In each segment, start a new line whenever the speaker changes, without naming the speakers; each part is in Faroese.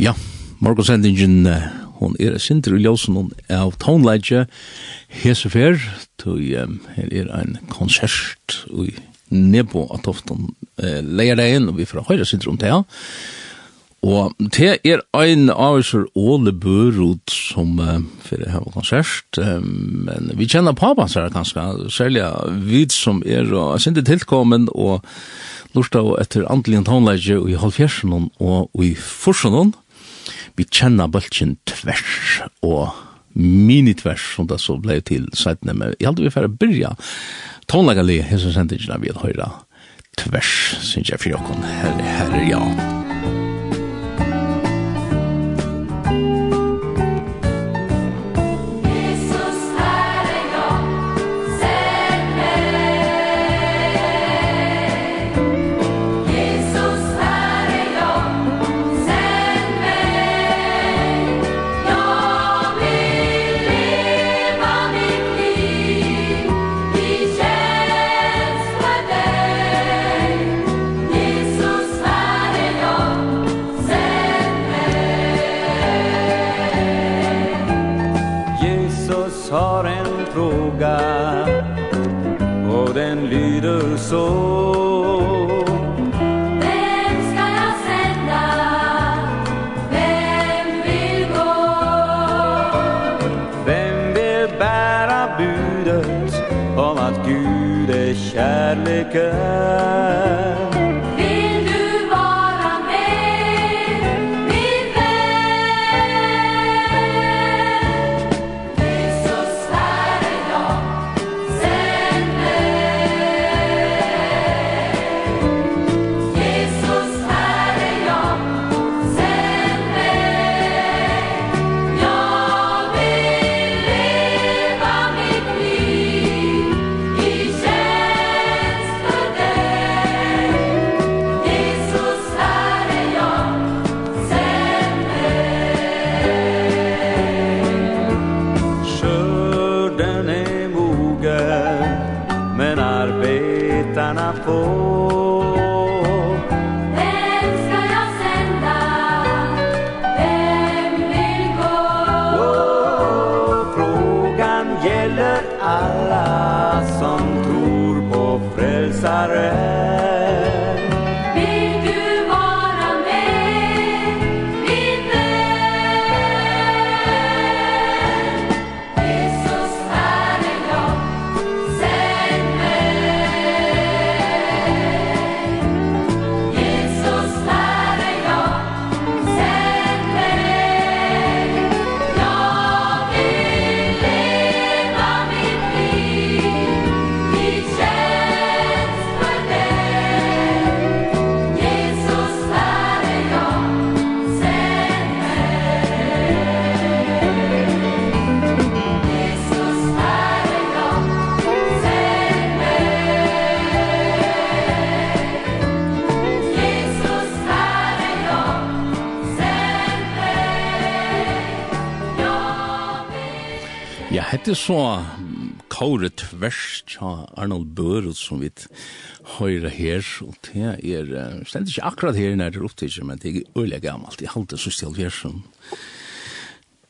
Ja, morgonsendingen, hon er sinter i ljósen hon av tónleidje hesefer, tog um, her er ein konsert i Nebo at oftan uh, leir deg og vi får høyre sinter om det. Og det er ein av oss Åle Børud som uh, fyrir hava konsert, um, men vi kjenner papans her kanskje, særlig vi som er og sindi tilkommen og lortav etter andelig tonleidje i halvfjersen og i forsen vi kjenner bølgen tvers og minitvers som det så ble til sættene, men jeg hadde vi færre byrja tonlaga hese sendingen vi hadde høyra tvers, synes jeg, for jokken, her, her, er ja.
kärleken
det så kåre tvers tja Arnold Børud som vi høyre her, og det er stendt ikke akkurat her når det opptidig, men det er øyelig gammalt, jeg halte så stjelt her som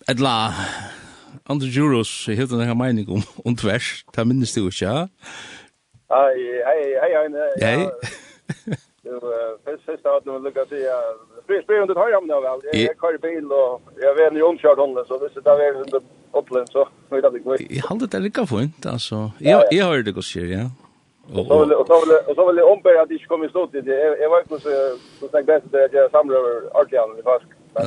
Edla, Andre Juros, jeg heter denne mening om, om tvers, det minnes du ikke, ja?
Hei, hei, hei, hei,
hei,
Du, først sist av at noen lukket til, jeg spyr om det høyre om det vel, jeg kører bil, og jeg vet en jomkjørt hånden, så hvis det er veldig Gotland så vet jag inte.
Jag hade det lika fint alltså. Jag jag hör det går sig ja.
Och så vill och så vill och så vill om på att det kommer stå till det. Jag var också så så sagt bäst att jag samlar arkian i fast. Men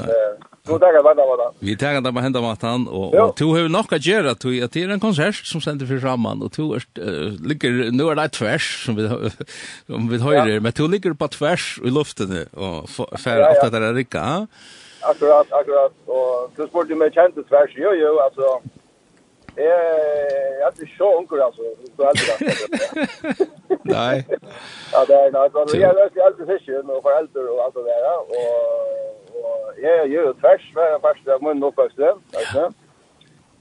så där var det var
Vi tar det bara hända matan och och tog hur något att göra att jag till en konsert som sände för samman och tog ligger nu är det tvärs som vi som vi höjer men tog ligger på tvärs i luften och för att det är rika.
Akkurat, akkurat. Og du spurte meg kjente tvers, jo, jo, altså. Jeg, jeg er ikke så unker, altså. Du er det.
Nei.
Ja, det er nok. Jeg er veldig eldre fisken og foreldre og alt det der. Og, og jeg er jo tvers, men først er min oppvekst, ikke sant?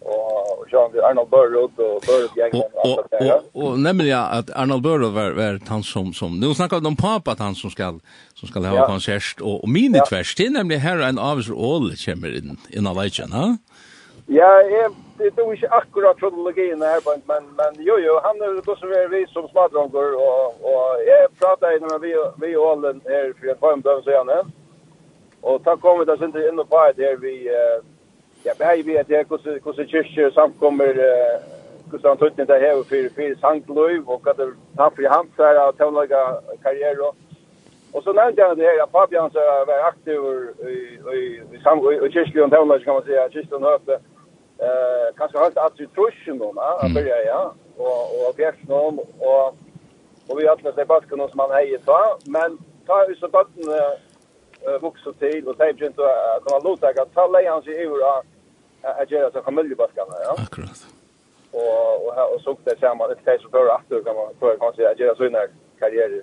och Jean Arnold Burrod och
Burrod jag och och, och nämligen att Arnold Børre var var han som som nu snackar de om pappa att han som skal som skal ha
ja.
konsert og, og mine
ja.
tvers det nemlig her en Avis All kommer inn in a legend ha
Ja, jeg det är ikke akkurat kronologin her på men men jo jo han er är som er vi som smadronkor og och jag pratade innan vi vi allen her for ett par dagar sedan. Och tack kommer det sen inn in på det her vi Ja, jeg vet det, hvordan kyrkjer samkommer, hvordan han tøttene det her for, for sangløyv, og hva det han for hans her av tøvnlaga karriere. Og så nevnte jeg det her, at Fabian så vært aktiv i kyrkjer og tøvnlaga, kan man si, kyrkjer og høpe, eh, kanskje høyt at vi trusjer noen, han bør ja, og, og bjerg noen, og, og vi hatt med seg bakken noen som han heier ta, men ta ut så bøttene, vokset til, og de begynte å kunne låta, ta leie han seg over av jag gör så familjebaskarna ja.
Akkurat.
Och och och såg det samma det sägs för att då kan man för kanske jag gör så innan karriär.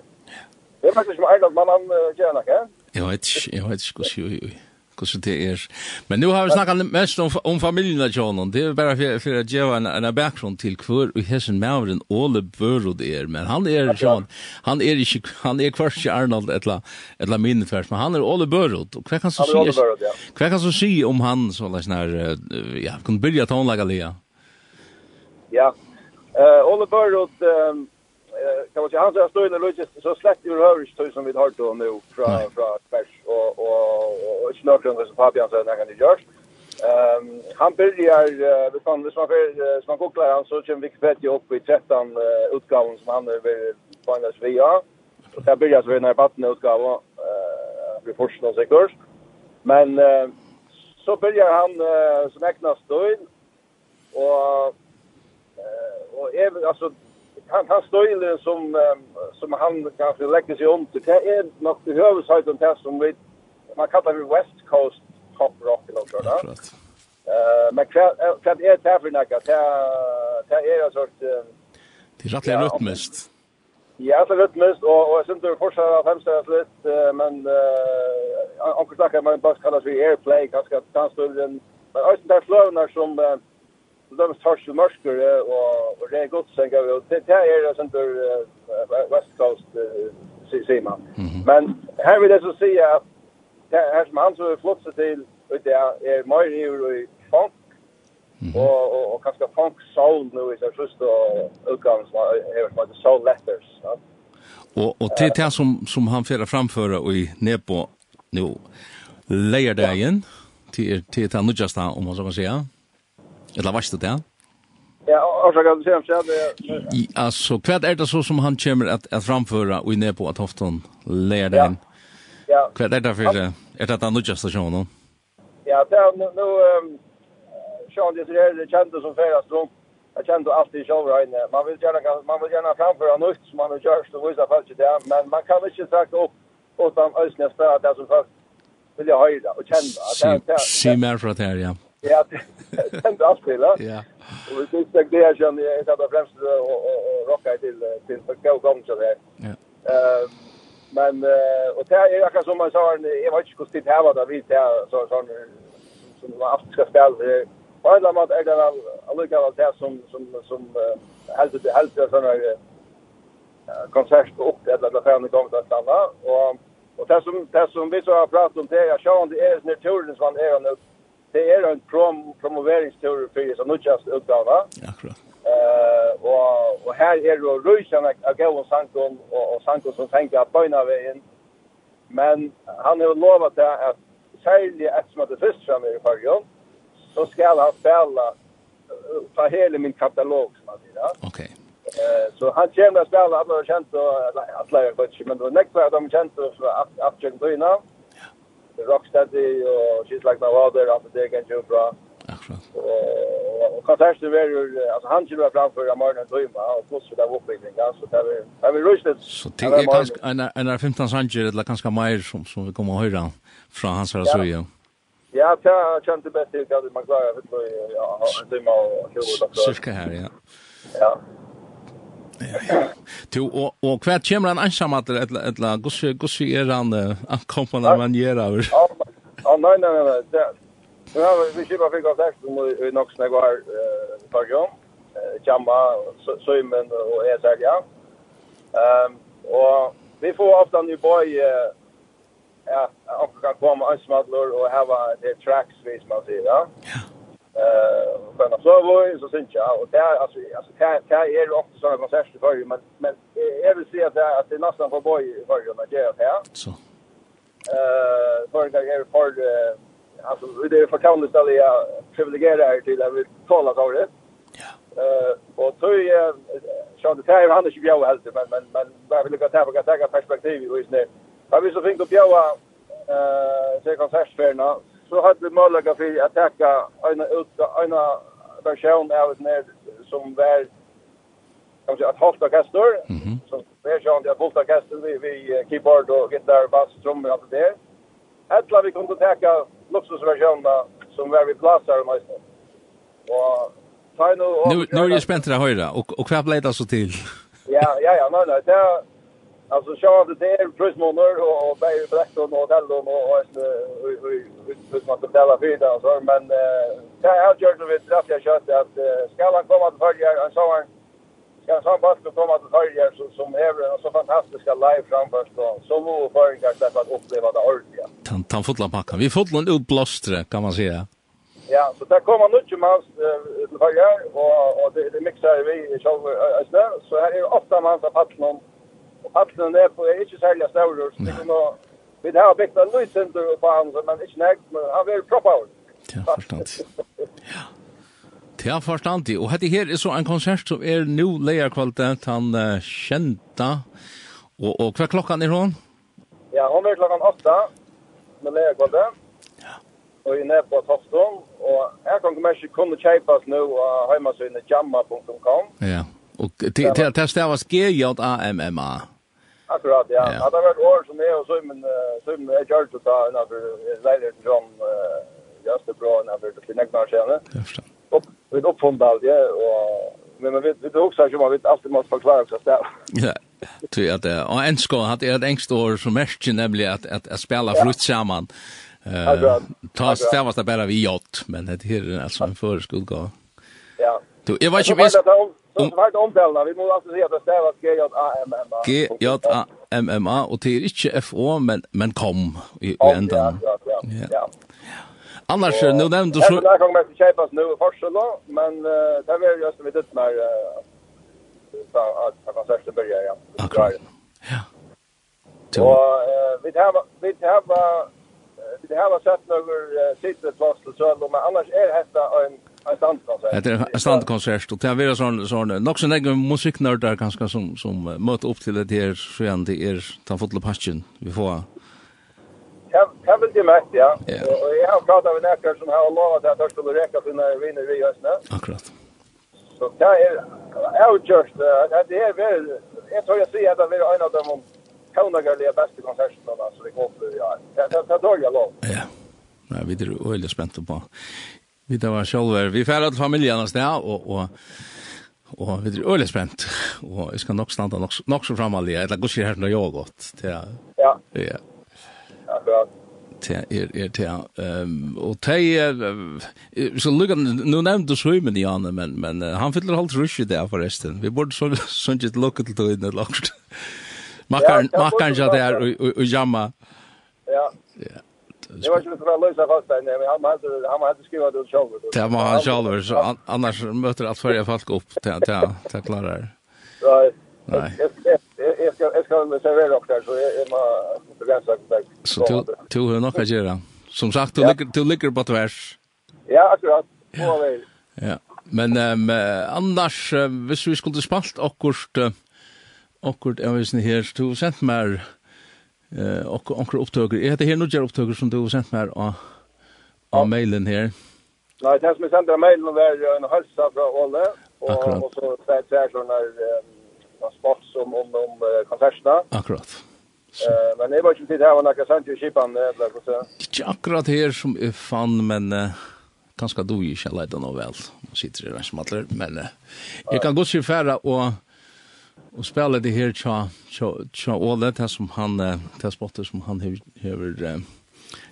Det är faktiskt som Ireland man man gör något, ja.
Jag vet, jag vet, jag vet, hvordan det er. Men nu har vi snakket mest om, om familien av honom. Det er bare for, for å gjøre en, en bakgrunn til hver og hessen maveren Ole Børod er. Men han er, John, han er ikke, han er kvart ikke Arnold etla, etla minnefærs, men han er Ole Børod. Og hva kan så si,
ja.
hva kan så si om han, så la snar, ja, kunne byrja tonlaga lia?
Ja, uh, Ole Børod, um, kan man säga han så står i Lucas så släppt ur hörs så som vi har då nu från från Bärs och och och snöklungar så Fabian så när kan det görs. Ehm han börjar vi kan vi ska man googla han så kör vi kvätt upp i 13 utgåvan som han över Finals via. Och där börjar så när batten utgåva eh vi först någon sekurs. Men så börjar han som äknas då och och även alltså han han stöjlen som som han kanske lägger sig om till det är något i huvudsakligen det som vi man kallar det West Coast pop rock eller något
sådant.
Eh men kvad är det för något? Det det är en sorts
det är
rättligen
rytmiskt.
Ja, så rytmiskt och och jag syns det fortsätter att hemstra lite men eh onkel snackar man bara kallas vi airplay kanske kan stöjlen men alltså där flönar som de tørs jo och och det är gott sen går vi. Det här är det som er West Coast, sier man. Men här vill jeg så si at här som han så flott flott till ut det är mer i funk, og, og, og kanskje funk soul nu nå i sin første utgave som er the soul letters. Ja.
Og, og til det som, som han fyrir framføre i nepo nu leier deg igjen til, til det nødgjeste, om man så kan si. Eller varst det det?
Ja, og så kan du se om det
seg. Altså, hva er det så som han kommer at, at framføre og inne på at Hofton lærer deg?
Ja.
Hva er det for det? Er det den nødvendige stasjonen?
Ja, det er nå... Sean Desiree, det kjente som færre strunk. Jag kände alltid själv här inne. Man vill gärna man vill gärna framföra nytt som man har gjort och visa fallet det. men man kan inte sagt upp utan ösnes för att det som folk vill höra och känna.
Si mer fra det här, ja.
Ja, det är allt till.
Ja.
Och vi syns att det är som jag kan ta främst och rocka till till för gå gång så där.
Ja.
Ehm men och det är akkurat som man sa jag vet inte hur det här var där vi där så sån som var aftiska spel på alla måte är det väl allikevel det som som som helt det helt såna konsert upp eller där fem gånger att stanna och och det som det som vi så har pratat om det jag sa det är naturen som är nu det er en prom promoveringstur för så nu just utgåva.
Akkurat.
Eh och och här är det Rujan att gå och Sankon och, och Sankon som tänker att böna vägen. Men han har lovat det att sälja ett som det först fram i förgon så ska han spela ta hela min katalog som han säger.
Okej.
Eh så han kommer att spela alla har känt och alla jag vet inte men det är nästa de känt för att att jag Rocksteady och She's Like My Water, att det kan ju bra.
Akkurat.
Och konserten var ju, alltså han skulle vara framför morgonen och tog och plus det var uppbyggningar, så det var ju rysligt.
Så det er kanskje, en av 15 sanger, eller kanskje mer som, som vi kommer å høre fra hans her søye.
ja. Ja, jag kände bäst till att man klarar för att ja, en timme och 20
Cirka her, ja.
Ja.
Tu og og kvært kemur han einsamallar ella ella gussi gussi er han han kompan av manjera.
Ja nei nei nei. Ja, vi skipa fikk av teksten og nok snakk var eh Chamba, Søymen og Esak, ja. Ehm og vi får ofta nu boy eh ja, och kan komma ansmallar och ha det tracks vis man säger, ja.
Ja
eh men så var ju så syns jag och där alltså alltså det där är det ofta såna konserter för ju men men jag vill säga att det att det är nästan för boy för ju när det är här.
Så.
Eh för jag är för alltså det är för kan det ställa jag privilegierar till att vi talar så det.
Ja.
Eh och så är så det här han är ju jag helt men men men jag vill att ta på ta perspektiv i visst det. Har vi så fint att jag eh se konsertfärna så hade vi möjlighet för att attacka en en version av det när som var kan säga att halta kastor
mm -hmm.
så där jag hade halta kastor vi vi keyboard och gitarr bass trummor allt det Ettla vi kunde täcka luxusversionerna som var vi platsar och nästan. Och
Nu nu är jag spänd till att höra och och vad blev det så till?
ja, ja, ja, nej nej, det alltså så av det där plus och och bäj fläkt och hotell och och hvis man betalar fyra och så, men det är avgjort vid draftliga kött att ska han komma till följer en sån ska en sån basket komma till följer som häver en så fantastiska live framför så må föringar släppa att uppleva det ordentliga.
Han, han fotla pakka, Vi fotla en utblåstre kan man säga.
Ja, så där kommer nu ju mans till följer och, och det, det mixar vi i själv Så här är åtta mans av paddlen och paddlen är, på, är inte särskilt stor så det kommer Vi har byggt en ny løsenter på han, men ikke nekt, men han vil proppa over.
Ja, forstand. ja. Ja, forstandig. Og hette her er så en konsert som er nå leierkvalitet, han uh, kjenta. Og, og hva klokkan er hon?
Ja, hon er klokkan åtta med leierkvalitet.
Ja.
Og i ned på Tofton. Og her kan kommersi kunne kjeipas nå av heimasynet jamma.com.
Ja, og det stavas G-J-A-M-M-A.
Akkurat, ja.
ja.
Det har vært år som jeg og Søymen, Søymen er kjørt å ta innenfor leiligheten som uh, Jastebro innenfor til Knekna skjene.
Jeg forstår.
Opp, vi oppfunnet alt ja, og, men vi, vi tog også ikke om vi alltid måtte forklare oss det.
Ja, tror jeg at det er. Og en skål, at det er et engst år som mest, nemlig at, at, at spela frutt sammen. Uh, ta stavast det bare vi jott, men det her er altså en føreskudgave.
Ja.
Du, jeg var ikke...
Så var det omtalna, vi må alltså se att det stavas G-J-A-M-M-A.
G-J-A-M-M-A, och det är inte F-O, men, men kom i, i ändan.
Ja, ja,
ja.
ja.
Annars, nu nämnde du så...
Det
är
en gång med att köpas nu i Forsen då, men uh, det är just vi det när uh, konserten börjar, ja.
Akkurat, ja.
Och vi har vi har vi har sett några sitter plats till så. men annars är detta en
Det är en standkonsert och det är sån sån så några musiknördar kanske som som möter upp till det här så igen det är ta fotla passion vi får.
Ja, det vill det mest ja. Och jag har pratat med några som har lovat att jag skulle räcka sina när vi just i nu.
Akkurat.
Så det är outjust det är väl jag tror jag säger att det är en av de tonagaliga bästa konserterna så vi går på ja. år. Det tar jag lov.
Ja. Nej, vi är öjligt spänta på. Vi tar var sjølver. Vi færa til familjen sted, og, og, og vi er øyelig spent. Og jeg skal nok standa nok, nok så fremme allige. Eller går ikke her når jeg har gått. Ja.
Ja.
Ja,
bra
til er er til ehm og tei så lukka nu nevndu svømmen i han men men han fyller halt rushi der forresten vi burde så så ikke lukka til det der lagt makkar
makkar ja der
og jamma
ja
ja
Det var inte för att lösa fast där, men han hade han hade skrivit det själv.
Det var han själv så annars møter at följa folk opp til til til klarar.
Nej.
Nej.
Jag ska jag ska servera också så är man begränsa kontakt.
Så du du har nok att göra. Som sagt du ligger du ligger på tvers.
Ja, akkurat. Ja.
Ja. Men um, annars hvis vi skulle spalt akkurat akkurat jeg vet ikke her, du sendt mer eh och onkel upptåg. Jag heter här nu ger upptåg som du har sent mer av av mailen här.
Nej, det som är sent av mailen var en hälsa från Olle och och så säger två särskilda eh sport som om om konserterna.
Akkurat.
Eh men det var ju inte det här var några sant ju skipan eller så.
Inte akkurat här som är fan men eh kanske då ju jag leder nog väl. Sitter det den smaller men jag kan gå sig färra och og spelade det här tja tja tja all det som han det spotter som han har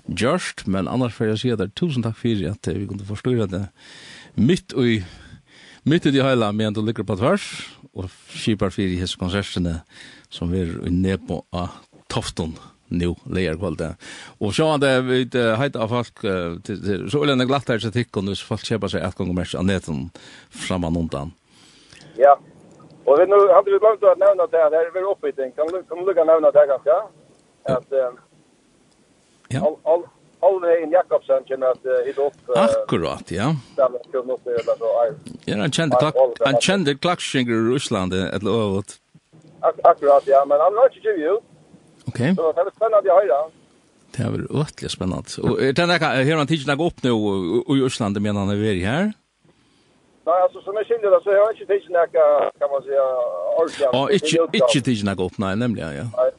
gjørst men annars får jag säga där tusen takk for att vi kunne förstå det mitt i mitt i det hela men det ligger på tvers och skipar för i hans konserterna som vi är inne på av Tofton nu lejer kvalta. Och så han det vid hejta av folk så eller glatt här så tycker nu så folk köper sig ett gång mer annat än framan undan.
Ja, Och vi nu hade vi glömt att nämna det här, det är väl uppe i den. Kan du lugga nämna det här ganska? Att eh,
ja.
all, all, Alvein Jakobsen kommer att uh, hitta upp... Uh, Akkurat, ja.
Ja, han kände, klack, han kände klackskänger i Ryssland, eller övrigt.
Akkurat, ja, men han har inte ju.
Okej.
Så det är spännande att höra.
Det är väl ötliga spännande. Och är det här, har han tidigare gått upp nu i Ryssland medan han är här? Ja.
Nej, alltså som jag kände det så har jag inte tid näka kan man säga ordentligt.
Ja, inte inte tid näka upp nej nämligen ja.
Nej.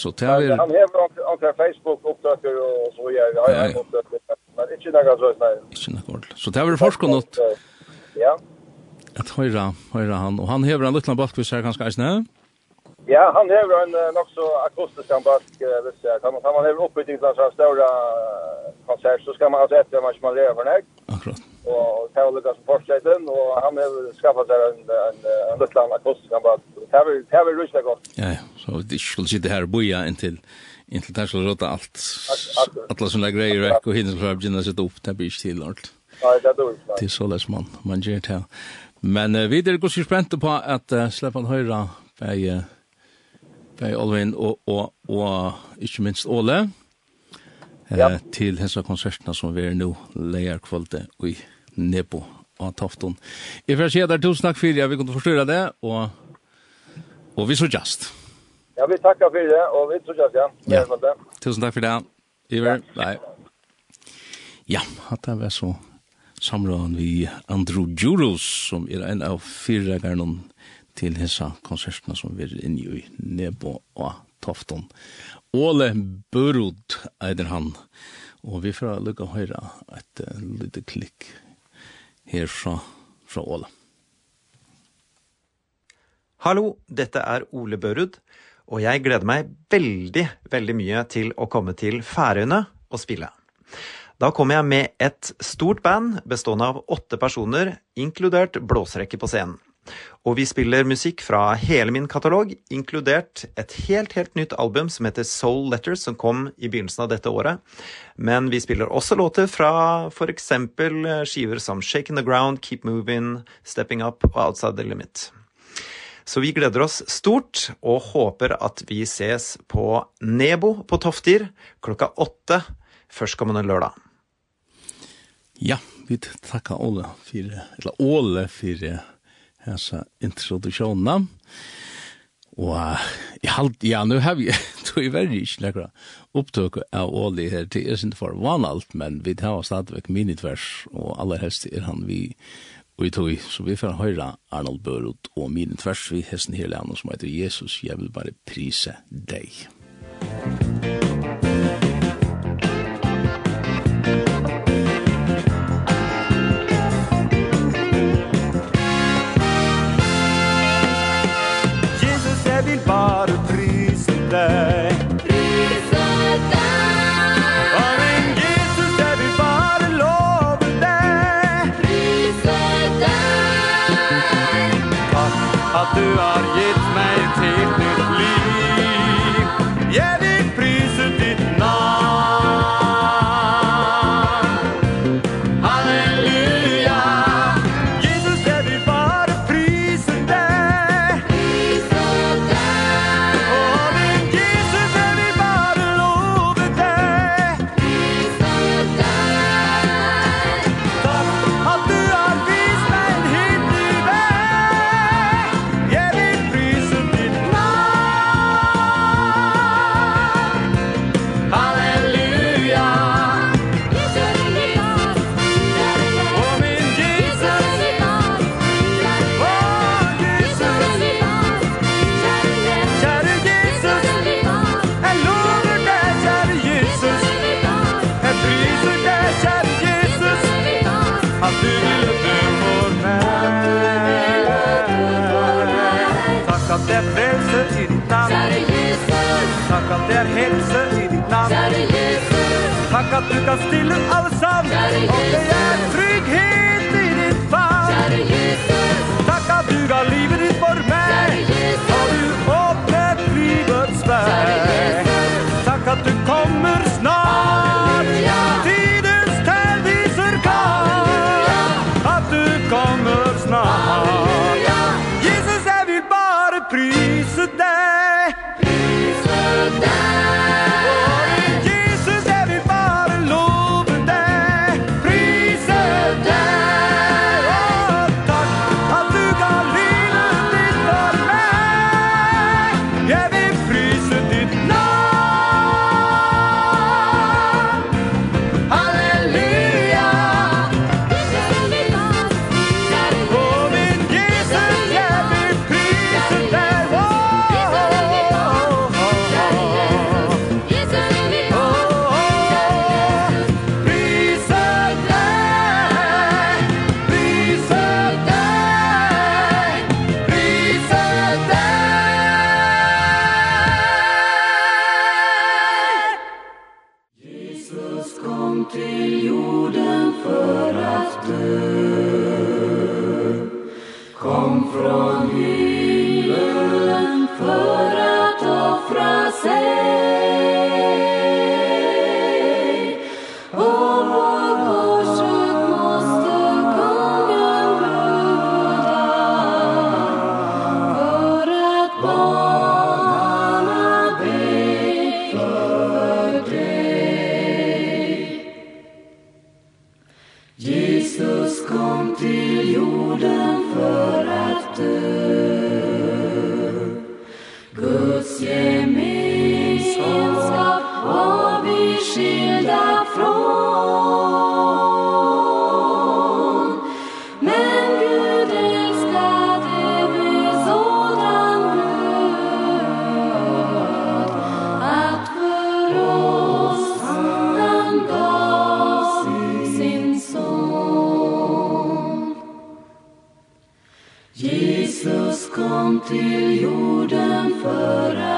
Så det är
han har på Facebook uppdater och så gör jag har uppdater. Men inte näka så nej.
Inte näka ordentligt. Så det är väl forskar något.
Ja.
Att höra, höra han och han häver en liten backvis här ganska snä.
Ja, han har en också akustisk back vet jag. Han han häver uppe till den så stora konsert så ska man ha sett match man lever för det.
Akkurat
och tar Lucas som fortsätter och han har skaffat sig en en en liten akost kan bara tar vi tar vi rusta gott.
Ja ja, så det skulle sitta här boja intill intill där skulle råta allt alla såna grejer räck och hinner för gymnasiet sätta upp det blir till allt.
Ja, det då.
Det är så läs man man ger till. Men uh, vi där går så spänt på att uh, släppa en höra bei uh, bei Olvin och och och inte minst Ole. Eh,
ja.
til hesa konsertene som vi er nå leier kvalitet i Nebo og Tofton. Jeg får se der, tusen takk for at vi kunne forstyrre det, og, og vi så just.
Ja, vi takker for det, og vi så just, ja.
ja. Tusen takk for det, Iver. Ja. Nei. Ja, at det var så samråden vi Andrew Juros, som er en av fire gærnene til hessa konsertene som vi er inne i Nebo og Tofton. Åle Burud, eider han, og vi får lukka høyre et uh, lite klikk her fra, fra Åla.
Hallo, dette er Ole Børud, og jeg gleder meg veldig, veldig mye til å komme til Færøyene og spille. Da kommer jeg med et stort band bestående av åtte personer, inkludert blåsrekke på scenen. Og vi spiller musikk fra hele min katalog, inkludert et helt, helt nytt album som heter Soul Letters, som kom i begynnelsen av dette året. Men vi spiller også låter fra for eksempel skiver som Shaking the Ground, Keep Moving, Stepping Up og Outside the Limit. Så vi gleder oss stort og håper at vi ses på Nebo på Toftir klokka åtte førstkommende lørdag.
Ja, vi takker Ole for, eller Ole for hessa introduktiona. Og jeg halte, ja, nu har vi, tog i verre ikke nekra opptøk av åli her, det er sint for vanalt, men vi tar stadigvæk minitvers, og aller helst er han vi, og vi tog, så vi får høyra Arnold Børud og minitvers, vi hesten her lærne som heter Jesus, jeg vil bare prise deg.
Musik at du har gitt meg et helt nytt liv. Jeg vil till jorden föra.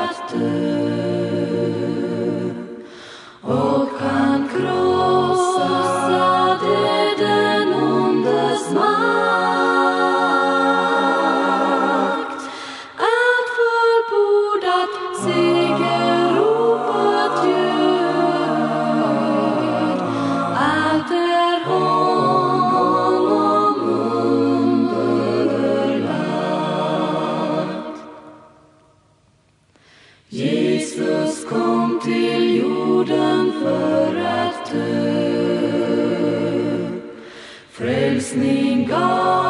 för att dö. Frälsning gav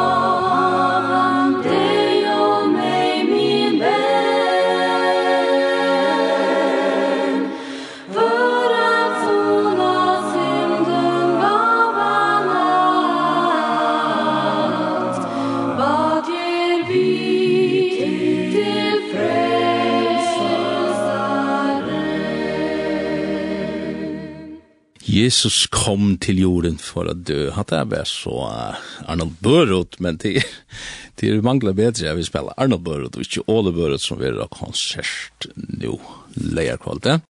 Jesus
kom til jorden for å dø. Han er bare så Arnold Burrot, men det, det er manglar bedre. Jeg vil spela Arnold Burrot og ikke Ole Burrot som vil ha konsert nå, leierkvalitet.